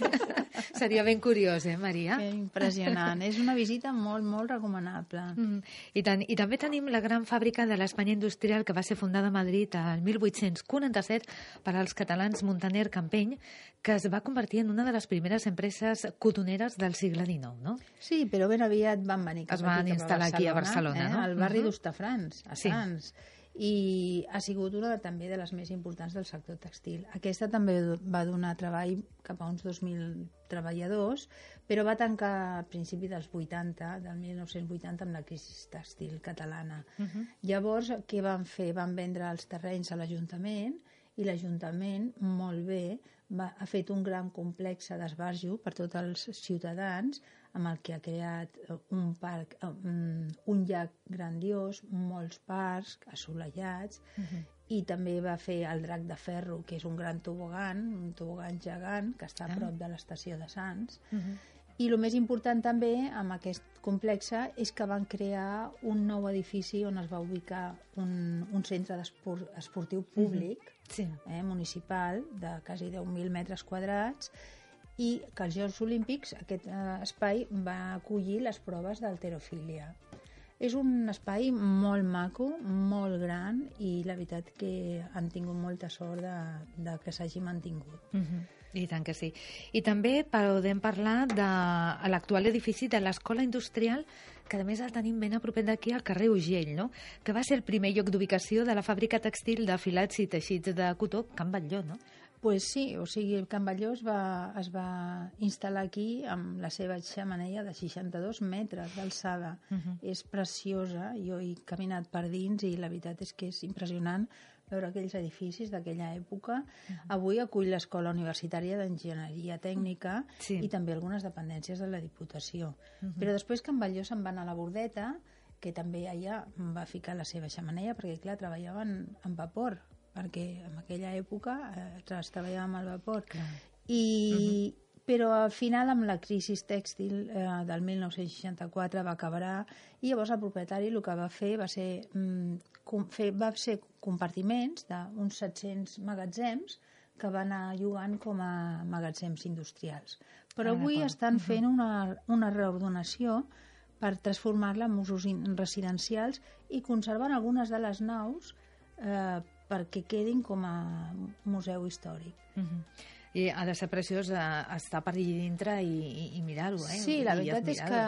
Seria ben curiós, eh, Maria? Que impressionant. És una visita molt, molt recomanable. Mm. I, tant, I també tenim la gran fàbrica de l'Espanya Industrial que va ser fundada a Madrid el 1847 per als catalans Montaner Campeny, que es va convertir en una de les primeres empreses cotoneres del segle XIX, no? Sí, però ben aviat van venir cap es van aquí, instal·lar aquí a Barcelona, eh? no? al barri uh -huh. d'Ustafrans, a Sants. Sí i ha sigut una de, també de les més importants del sector textil. Aquesta també va donar treball cap a uns 2.000 treballadors, però va tancar a principi dels 80, del 1980, amb la crisi textil catalana. Uh -huh. Llavors, què van fer? Van vendre els terrenys a l'Ajuntament i l'Ajuntament, molt bé, va, ha fet un gran complex d'esbarjo per tots els ciutadans amb el que ha creat eh, un parc, eh, mm, un llac grandiós, molts parcs assolellats i també va fer el Drac de Ferro, que és un gran tobogan, un tobogan gegant que està a Ah. prop de l'estació de Sants. I el més important també amb aquest complex és que van crear un nou edifici on es va ubicar un, un centre d'espor- esportiu públic Sí. eh, municipal de quasi 10.000 metres quadrats i que als Jocs Olímpics aquest eh, espai va acollir les proves d'alterofília. És un espai molt maco, molt gran i la veritat que han tingut molta sort de, de que s'hagi mantingut. Mhm. I tant que sí. I també podem parlar de l'actual edifici de l'Escola Industrial, que a més el tenim ben a propet d'aquí, al carrer Ugell, no? que va ser el primer lloc d'ubicació de la fàbrica textil de filats i teixits de cotó, Can Batlló, no? Pues sí, o sigui, el Can Batlló es va, es va instal·lar aquí amb la seva xamaneia de 62 metres d'alçada. És preciosa, jo he caminat per dins i la veritat és que és impressionant veure aquells edificis d'aquella època. Avui acull l'Escola Universitària d'Enginyeria Tècnica Sí. i també algunes dependències de la Diputació. Però després Can Batlló se'n va anar a la Bordeta, que també allà va ficar la seva xamaneia, perquè clar, treballaven amb vapor, perquè en aquella època eh, es treballava amb el vapor. I, Però al final, amb la crisi tèxtil eh, del 1964 va acabar i llavors el propietari el que va fer va ser, mm, com, fer, va ser compartiments d'uns 700 magatzems que van anar llogant com a magatzems industrials. Però Ah, avui estan fent una, una reordenació per transformar-la en usos residencials i conservant algunes de les naus eh, perquè quedin com a museu històric. Mhm. I ha de ser preciós eh, estar per allà dintre i, i, i mirar-ho, eh? Sí, la I veritat és que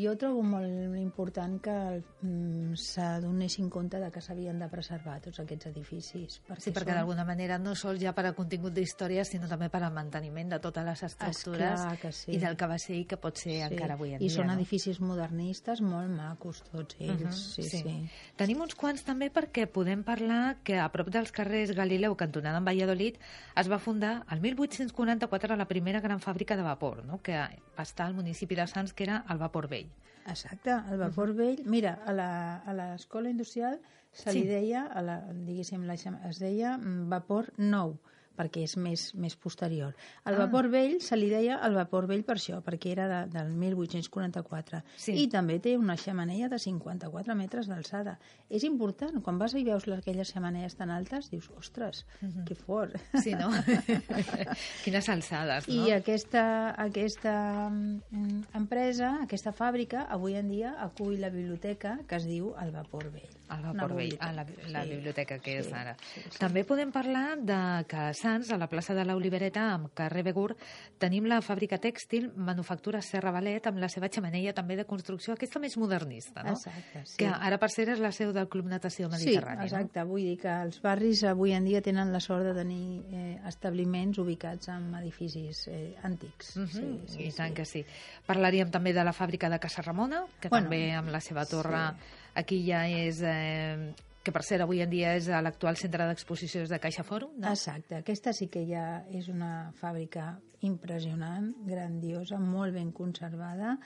jo trobo molt important que mm, s'adonessin compte de que s'havien de preservar tots aquests edificis. Perquè Sí, perquè són- d'alguna manera no sols ja per a contingut d'història, sinó també per al manteniment de totes les estructures que sí. i del que va ser i que pot ser Sí, encara avui en I dia. són no? edificis modernistes molt macos tots ells. Mhm, sí, sí. Tenim uns quants també perquè podem parlar que a prop dels carrers Galileu, cantonada en Valladolid, es va fundar el 1844 la primera gran fàbrica de vapor, no? que va estar al municipi de Sants, que era el Vapor Vell. Exacte, el vapor vell... Mira, a la- a l'escola industrial se li Sí. deia, a la, diguéssim, la, es deia mm, vapor nou, perquè és més, més posterior. El Ah. vapor vell se li deia el vapor vell per això, perquè era de, del 1844. Sí. I també té una xamaneia de 54 metres d'alçada. És important, quan vas i veus les- aquelles xamaneies tan altes, dius, ostres, que fort. Sí, no? Quines alçades, no? I aquesta, aquesta mm, empresa, aquesta fàbrica, avui en dia acull la biblioteca que es diu El Vapor Vell. Una Vapor Vell, a la, la sí. biblioteca que és Sí, ara. sí, sí. També podem parlar de que a Sants, a la plaça de l'Olivereta, amb carrer Begur, tenim la fàbrica tèxtil Manufactura Serra Valet, amb la seva xamaneia també de construcció, aquesta més modernista, no? Exacte, sí. Que ara, per ser, és la seu del Club Natació Sí, Mediterrani, exacte. Vull dir que els barris avui en dia tenen la sort de tenir eh, establiments ubicats en edificis eh, antics. no? sí, Mhm, sí, I tant sí. que sí. Parlaríem també de la fàbrica de Casa Ramona, que Bueno, també amb la seva torre sí. Aquí ja és... Eh, que per cert avui en dia és a l'actual centre d'exposicions de Caixa Fòrum, no? Exacte, aquesta sí que ja és una fàbrica impressionant, grandiosa, molt ben conservada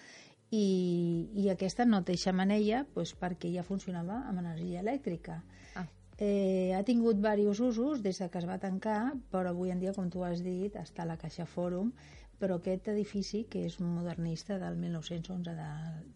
i, i aquesta no té xamaneia doncs, perquè ja funcionava amb energia elèctrica. Ah. Eh, ha tingut diversos usos des de que es va tancar, però avui en dia, com tu has dit, està a la Caixa Fòrum, però aquest edifici, que és modernista del 1911 de,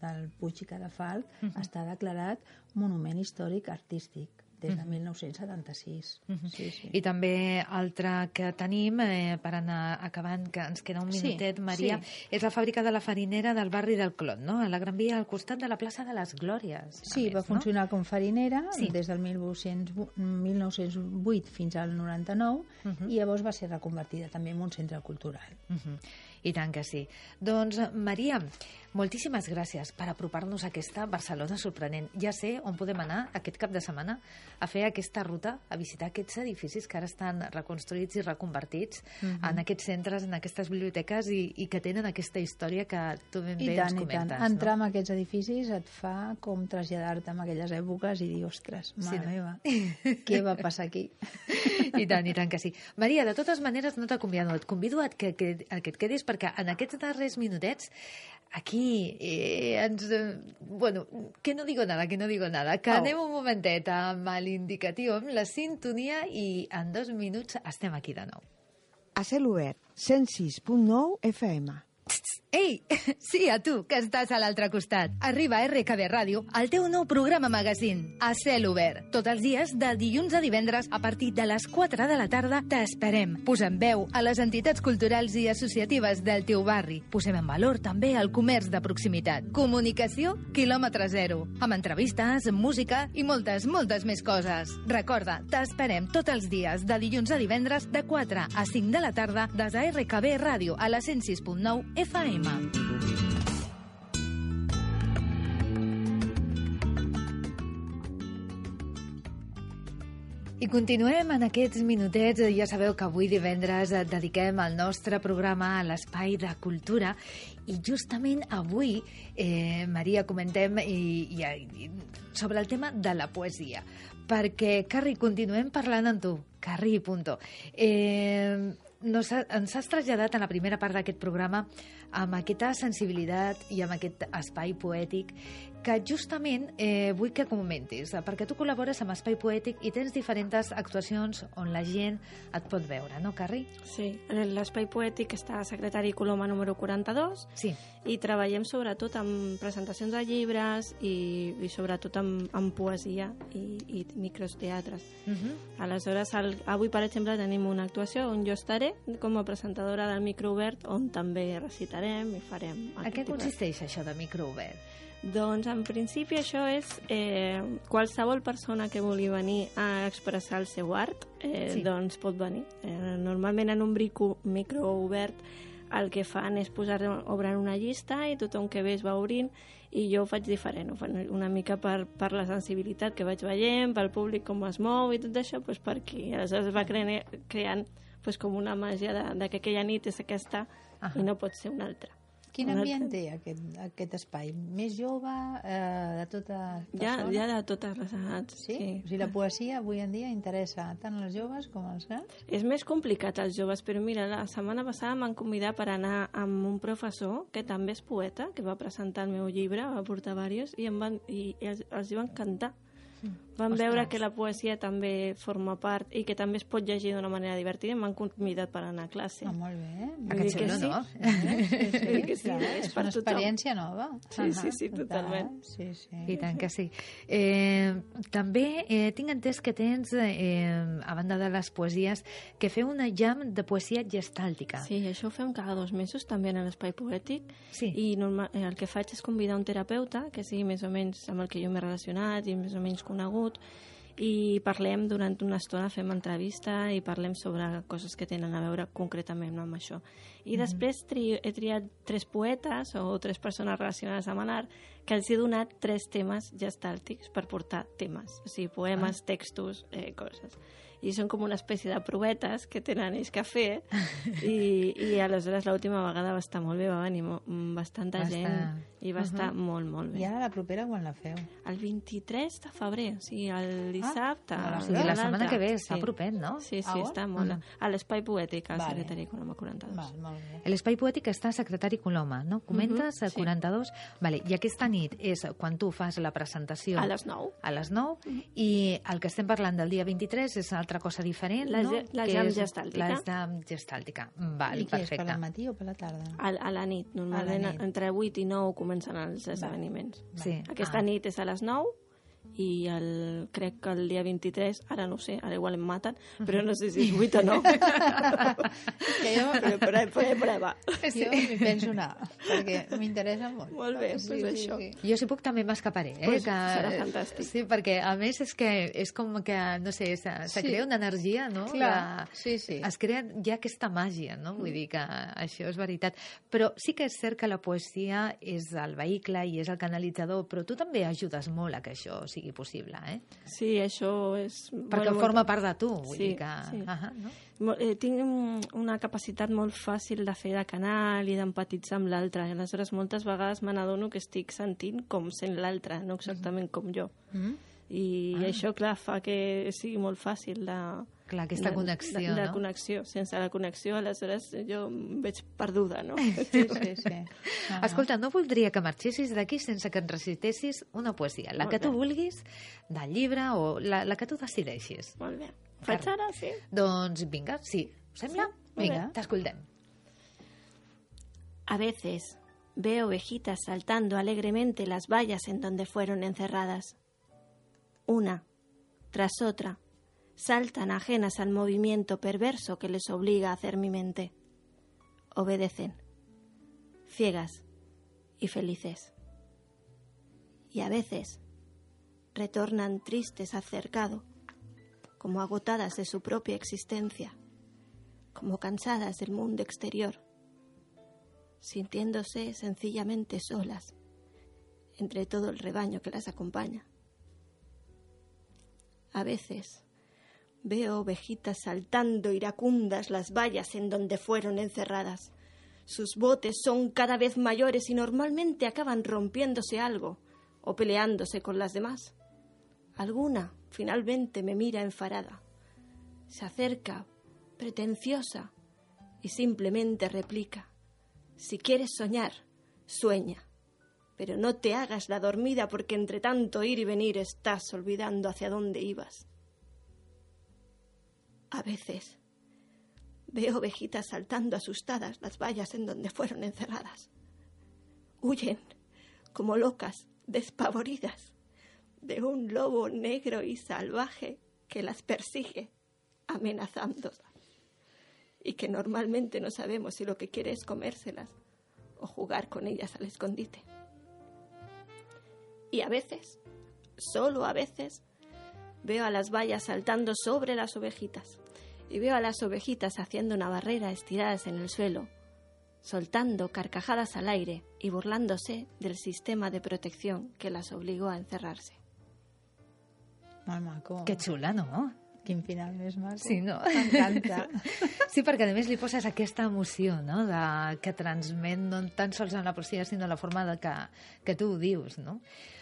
del Puig i Cadafalc, està declarat Monument Històric Artístic des de 1976. sí, sí. I també altre que tenim, eh, per anar acabant, que ens queda un Sí, minutet, Maria, sí. és la fàbrica de la farinera del barri del Clot, no? a la Gran Via, al costat de la plaça de les Glòries. Sí, més, va no? funcionar com farinera Sí. des del 1800 1908 fins al 99 i llavors va ser reconvertida també en un centre cultural. Uh -huh. I tant que sí. Doncs, Maria, moltíssimes gràcies per apropar-nos a aquesta Barcelona sorprenent. Ja sé on podem anar aquest cap de setmana a fer aquesta ruta, a visitar aquests edificis que ara estan reconstruïts i reconvertits Mhm. en aquests centres, en aquestes biblioteques i, i que tenen aquesta història que tu ben I bé tant, ens i tant. comentes. Entrar no? en aquests edificis et fa com traslladar-te en aquelles èpoques i dir, ostres, Sí, mare no? meva, què va passar aquí? I tant, i tant que sí. Maria, de totes maneres, no t'acomiado. Et convido a que, que, a que et quedis perquè en aquests darrers minutets aquí eh, ens... Eh, bueno, que no digo nada, que no digo nada. Que Au. anem un momentet amb l'indicatiu, amb la sintonia i en dos minuts estem aquí de nou. A cel obert, 106.9 FM. Ei, sí, a tu, que estàs a l'altre costat. Arriba a RKB Ràdio, el teu nou programa magazín, a cel obert. Tots els dies, de dilluns a divendres, a partir de les 4 de la tarda, t'esperem. Posem veu a les entitats culturals i associatives del teu barri. Posem en valor també el comerç de proximitat. Comunicació, quilòmetre zero. Amb entrevistes, música i moltes, moltes més coses. Recorda, t'esperem tots els dies, de dilluns a divendres, de 4 a 5 de la tarda, des de RKB Ràdio, a la 106.9 FM. I continuem en aquests minutets. Ja sabeu que avui divendres dediquem el nostre programa a l'espai de cultura i justament avui, eh, Maria, comentem i, i, i, sobre el tema de la poesia. Perquè, Carri, continuem parlant amb tu. Carri, punto. Eh, nos ha, ens has traslladat en la primera part d'aquest programa amb aquesta sensibilitat i amb aquest espai poètic que justament eh, vull que comentis, perquè tu col·labores amb Espai Poètic i tens diferents actuacions on la gent et pot veure, no, Carri? Sí, l'espai poètic està a Secretari Coloma número 42 Sí. i treballem sobretot amb presentacions de llibres i, i sobretot amb, amb poesia i, i microteatres. Uh -huh. Aleshores, el, avui, per exemple, tenim una actuació on jo estaré com a presentadora del microobert on també recitarem i farem... A què consisteix això de microobert? Doncs, en principi, això és eh, qualsevol persona que vulgui venir a expressar el seu art, eh, Sí. doncs pot venir. Eh, normalment en un brico microobert el que fan és posar obren una llista i tothom que ve es va obrint i jo ho faig diferent, ho faig una mica per, per la sensibilitat que vaig veient, pel públic com es mou i tot això, doncs per aquí. Aleshores es va creant, creant doncs com una màgia de, de que aquella nit és aquesta Ahà. i no pot ser una altra. Quin ambient té aquest, aquest espai? Més jove, eh, de tota Ja, ja de totes les edats. Sí? sí? O sigui, la poesia avui en dia interessa tant als joves com als grans? És més complicat als joves, però mira, la setmana passada m'han convidat per anar amb un professor que també és poeta, que va presentar el meu llibre, va portar diversos, i, em van, i els, els hi va encantar. Van Ostres. veure que la poesia també forma part i que també es pot llegir d'una manera divertida i m'han convidat per anar a classe. Ah, molt bé. A Vull que dir que sí. no? Sí, sí, dir que sí, és és per una tothom. experiència nova. Sí, sí, sí, total. totalment. Sí, sí. I tant que sí. Eh, també eh, tinc entès que tens, eh, a banda de les poesies, que feu una jam de poesia gestàltica. Sí, això ho fem cada dos mesos també en l'espai poètic Sí. i normal, eh, el que faig és convidar un terapeuta que sigui més o menys amb el que jo m'he relacionat i més o menys conegut i parlem durant una estona, fem entrevista i parlem sobre coses que tenen a veure concretament amb això. I després tri, he triat tres poetes o tres persones relacionades amb l'art que els he donat tres temes gestàltics per portar temes, o sigui, poemes, textos, eh, coses. I són com una espècie de provetes que tenen ells que fer i, i aleshores l'última vegada va estar molt bé, va venir mo- bastanta Va gent estar- i va estar molt, molt bé. I ara la propera quan la feu? El 23 de febrer, o sigui, el dissabte. Ah, O sigui, la setmana que ve està propet, no? Sí, sí, Ah, està molt... A l'espai poètic, al Vale. secretari Coloma 42. Val, molt bé. L'espai poètic està a Secretari Coloma, no? Comentes Mhm, a sí. 42. Vale. I aquesta nit és quan tu fas la presentació A les 9. a les 9 i el que estem parlant del dia 23 és altra cosa diferent, La no? la Que jam és gestàltica. La jam gestàltica. Val, I què és, perfecte. per al matí o per la tarda? A, a la nit, normalment A la nit. entre 8 i 9 comencen els esdeveniments. Sí. Aquesta Ah. nit és a les 9 i el, crec que el dia 23, ara no ho sé, ara igual em maten, però no sé si és 8 o no. Que jo, però, però, però, prova. jo m'hi penso anar, perquè m'interessa molt. Molt bé, doncs això. Jo si puc també m'escaparé, eh? Pues que, serà fantàstic. Sí, perquè a més és que és com que, no sé, se, se Sí. crea una energia, no? Clar, De- sí, sí. Es crea ja aquesta màgia, no? Vull dir que això és veritat. Però sí que és cert que la poesia és el vehicle i és el canalitzador, però tu també ajudes molt a que això sigui possible, eh? Sí, això és... Perquè bueno, forma part de tu, vull Sí, dir que... sí. Ah no? Mo- Eh, tinc un- una capacitat molt fàcil de fer de canal i d'empatitzar amb l'altre. Aleshores, moltes vegades me n'adono que estic sentint com sent l'altre, no exactament com jo. Mm? I Ah. això, clar, fa que sigui molt fàcil de... Clar, aquesta de- connexió, de, de no? connexió. Sense la connexió, aleshores, jo em veig perduda, no? Sí, sí, sí. Ah, Escolta, no voldria que marxessis d'aquí sense que et recitessis una poesia, la Molt que tu bé. vulguis, del llibre o la, la que tu decideixis. Molt bé. Faig ara, sí? Doncs vinga, sí. Us sembla? Sí, vinga, t'escoltem. A veces veo ovejitas saltando alegremente las vallas en donde fueron encerradas. Una, tras otra, saltan ajenas al movimiento perverso que les obliga a hacer mi mente. Obedecen, ciegas y felices. Y a veces retornan tristes al cercado, como agotadas de su propia existencia, como cansadas del mundo exterior sintiéndose sencillamente solas entre todo el rebaño que las acompaña. A veces veo ovejitas saltando iracundas las vallas en donde fueron encerradas. Sus botes son cada vez mayores y normalmente acaban rompiéndose algo o peleándose con las demás. Alguna finalmente me mira enfadada. Se acerca, pretenciosa, y simplemente replica. Si quieres soñar, sueña. Pero no te hagas la dormida porque entre tanto ir y venir estás olvidando hacia dónde ibas. A veces veo ovejitas saltando asustadas las vallas en donde fueron encerradas. Huyen como locas, despavoridas, de un lobo negro y salvaje que las persigue, amenazándolas y que normalmente no sabemos si lo que quiere es comérselas o jugar con ellas al escondite. Y a veces, solo a veces, veo a las vallas saltando sobre las ovejitas y veo a las ovejitas haciendo una barrera estiradas en el suelo, soltando carcajadas al aire y burlándose del sistema de protección que las obligó a encerrarse. Que xula, no? Quin final més maco. Sí, no? M'encanta. Sí, perquè a més li poses aquesta emoció, no?, de, que transmet no tan sols en la poesia, sinó en la forma de que, que tu ho dius, no?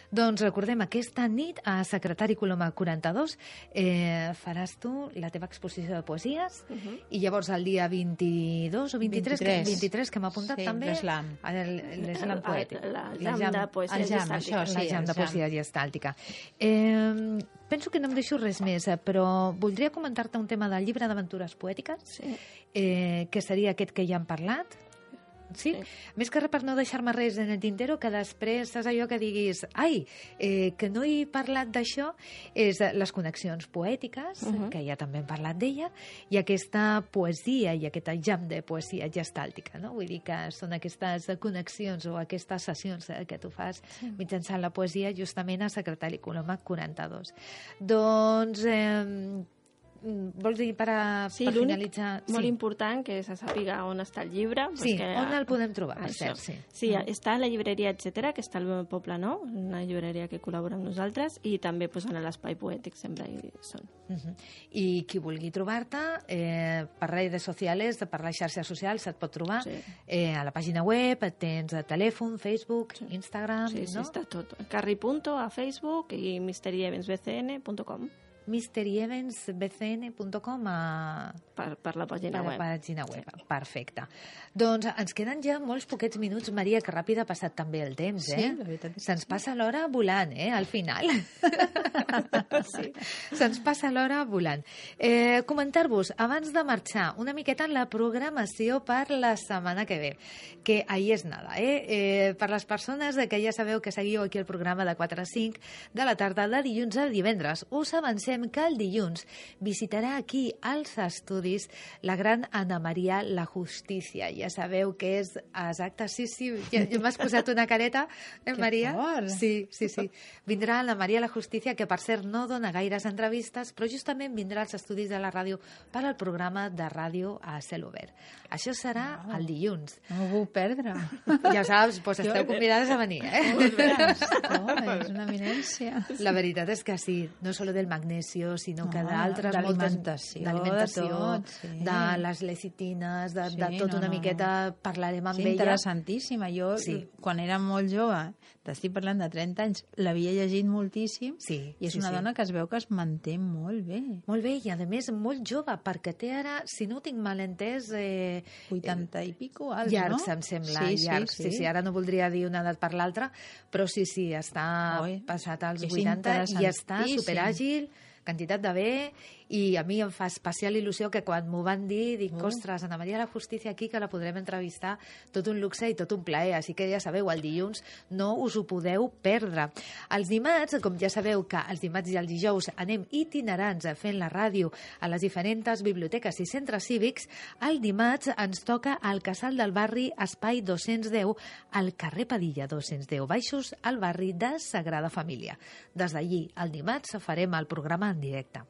Doncs recordem, aquesta nit a Secretari Coloma 42 eh, faràs tu la teva exposició de poesies uh -huh. i llavors el dia 22 o 23, 23, 23. 23 que m'ha apuntat Sí, també l'Slam. el- l'Slam El- poètic. el- el La jam de poesia el jam, això, sí, el de poesia gestàltica. Eh, penso que no em deixo res més, eh, però voldria comentar-te un tema del llibre d'aventures poètiques, Sí. eh, que seria aquest que ja hem parlat. Sí? Sí. Més que res per no deixar-me res en el tintero, que després saps allò que diguis ai, eh, que no he parlat d'això, és les connexions poètiques, uh Mhm. -huh. que ja també hem parlat d'ella, i aquesta poesia i aquest jam de poesia gestàltica, no? Vull dir que són aquestes connexions o aquestes sessions eh, que tu fas sí. mitjançant la poesia justament a Secretari Coloma 42. Doncs... Eh, vols dir per, a, Sí, per finalitzar? molt important que se sàpiga on està el llibre. Sí, perquè, on el podem trobar, per Això. cert, sí. Sí, està a la llibreria Etcètera, que està al Poble Nou, una llibreria que col·labora amb nosaltres, i també pues, en l'Espai Poètic sempre hi són. Uh -huh. I qui vulgui trobar-te, eh, per redes socials, per les xarxes socials, et pot trobar Sí. eh, a la pàgina web, tens a telèfon, Facebook, Sí. Instagram, Sí, sí, no? està tot. Carri Punto a Facebook i misterievensbcn.com. mysteryeventsbcn.com a, Per, per la pàgina per la web. pàgina web. Perfecte. Doncs ens queden ja molts poquets minuts, Maria, que ràpid ha passat també el temps, Sí, eh? la veritat Se'ns passa l'hora volant, eh, al final. sí. Se'ns passa l'hora volant. Eh, Comentar-vos, abans de marxar, una miqueta la programació per la setmana que ve, que ahir és nada, eh? eh per les persones de que ja sabeu que seguiu aquí el programa de 4 a 5 de la tarda de dilluns a divendres, us avancem que el dilluns visitarà aquí als estudis la gran Ana Maria La Justícia. Ja sabeu que és exacte, sí, sí, ja, ja m'has posat una careta, eh, Que Maria? fort. Sí, sí, sí. Vindrà la Maria La Justícia, que per cert no dona gaires entrevistes, però justament vindrà als estudis de la ràdio per al programa de ràdio a cel obert. Això serà el dilluns. No m'ho puc perdre. Ja saps, doncs esteu convidades a venir, eh? Oh, és una eminència. La veritat és que sí, no solo del magnesio, sinó que No, d'altres moltes- d'alimentació, d'alimentació, de sí. de les lecitines, de, de Sí, tot no, una no, miqueta, parlarem amb Sí, ella. interessantíssima. Jo, Sí. sí. quan era molt jove, t'estic parlant de 30 anys, l'havia llegit moltíssim Sí, i és sí, una sí. dona que es veu que es manté molt bé. Molt bé, i a més molt jove, perquè té ara, si no ho tinc mal entès, eh, 80 i pico, alts, llargs, no? em sembla, sí, llargs. Sí, Sí, sí, ara no voldria dir una edat per l'altra, però sí, sí, està Oi, passat als és 80 i està superàgil, quantitat de bé, i a mi em fa especial il·lusió que quan m'ho van dir, dic, Oh. ostres, Ana Maria la Justícia aquí, que la podrem entrevistar, tot un luxe i tot un plaer, així que ja sabeu, el dilluns no us ho podeu perdre. Els dimarts, com ja sabeu que els dimarts i els dijous anem itinerants fent la ràdio a les diferents biblioteques i centres cívics, el dimarts ens toca al Casal del Barri Espai 210, al carrer Padilla 210, baixos al barri de Sagrada Família. Des d'allí, el dimarts, farem el programa en directe.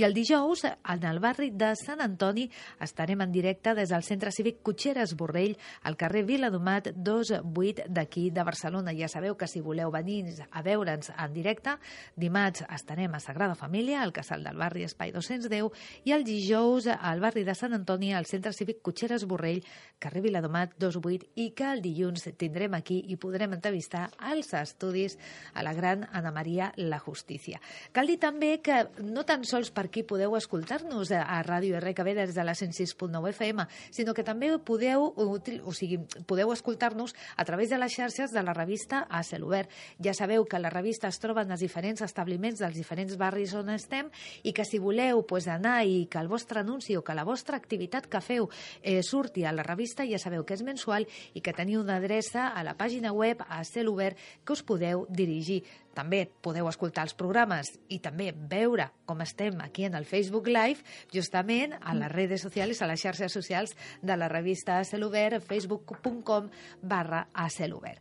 I el dijous, en el barri de Sant Antoni, estarem en directe des del Centre Cívic Cotxeres Borrell, al carrer Viladomat 28 d'aquí de Barcelona. Ja sabeu que si voleu venir a veure'ns en directe, dimarts estarem a Sagrada Família, al Casal del Barri Espai 210, i el dijous al barri de Sant Antoni, al Centre Cívic Cotxeres Borrell, carrer Viladomat 28, i que el dilluns tindrem aquí i podrem entrevistar als estudis a la gran Ana Maria La Justícia. Cal dir també que no tan sols per aquí podeu escoltar-nos a, a Ràdio RKB des de la 106.9 FM, sinó que també podeu, o sigui, podeu escoltar-nos a través de les xarxes de la revista A Cel Obert. Ja sabeu que la revista es troba en els diferents establiments dels diferents barris on estem i que si voleu pues, anar i que el vostre anunci o que la vostra activitat que feu eh, surti a la revista, ja sabeu que és mensual i que teniu una adreça a la pàgina web a cel obert que us podeu dirigir. També podeu escoltar els programes i també veure com estem aquí en el Facebook Live, justament a les redes socials, a les xarxes socials de la revista A Cel Obert, facebook.com barra A Cel Obert.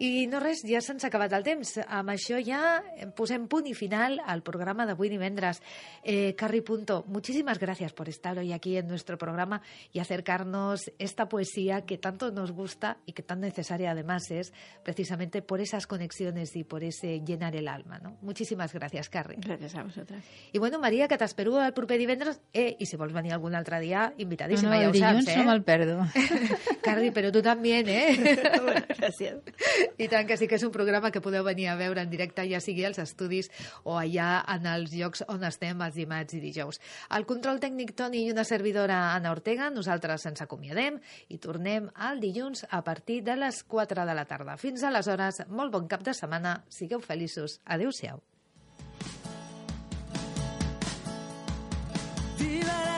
I no res, ja se'ns ha acabat el temps. Amb això ja posem punt i final al programa d'avui divendres. Eh, Carri Punto, muchísimas gracias por estar hoy aquí en nuestro programa y acercarnos esta poesía que tanto nos gusta y que tan necesaria además es precisamente por esas conexiones y por ese llenar el alma. ¿no? Muchísimas gracias, Carri. Gràcies a vosaltres. I bueno, Maria, que t'espero el proper divendres. Eh, I si vols venir algun altre dia, invitadíssima, no, no, ja el ho dilluns saps, eh? no me'l perdo. Carri, però tu també, eh? bueno, gràcies. I tant que sí que és un programa que podeu venir a veure en directe, ja sigui als estudis o allà en els llocs on estem els dimarts i dijous. El control tècnic Toni i una servidora Anna Ortega, nosaltres ens acomiadem i tornem al dilluns a partir de les 4 de la tarda. Fins aleshores, molt bon cap de setmana, sigueu feliços. Adéu-siau. Viva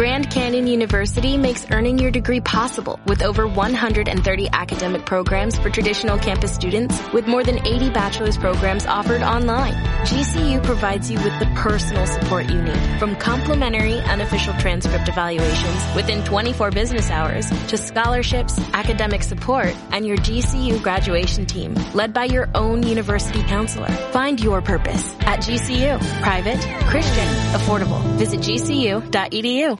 Grand Canyon University makes earning your degree possible with over 130 academic programs for traditional campus students with more than 80 bachelor's programs offered online. GCU provides you with the personal support you need from complimentary unofficial transcript evaluations within 24 business hours to scholarships, academic support, and your GCU graduation team led by your own university counselor. Find your purpose at GCU. Private, Christian, affordable. Visit gcu.edu.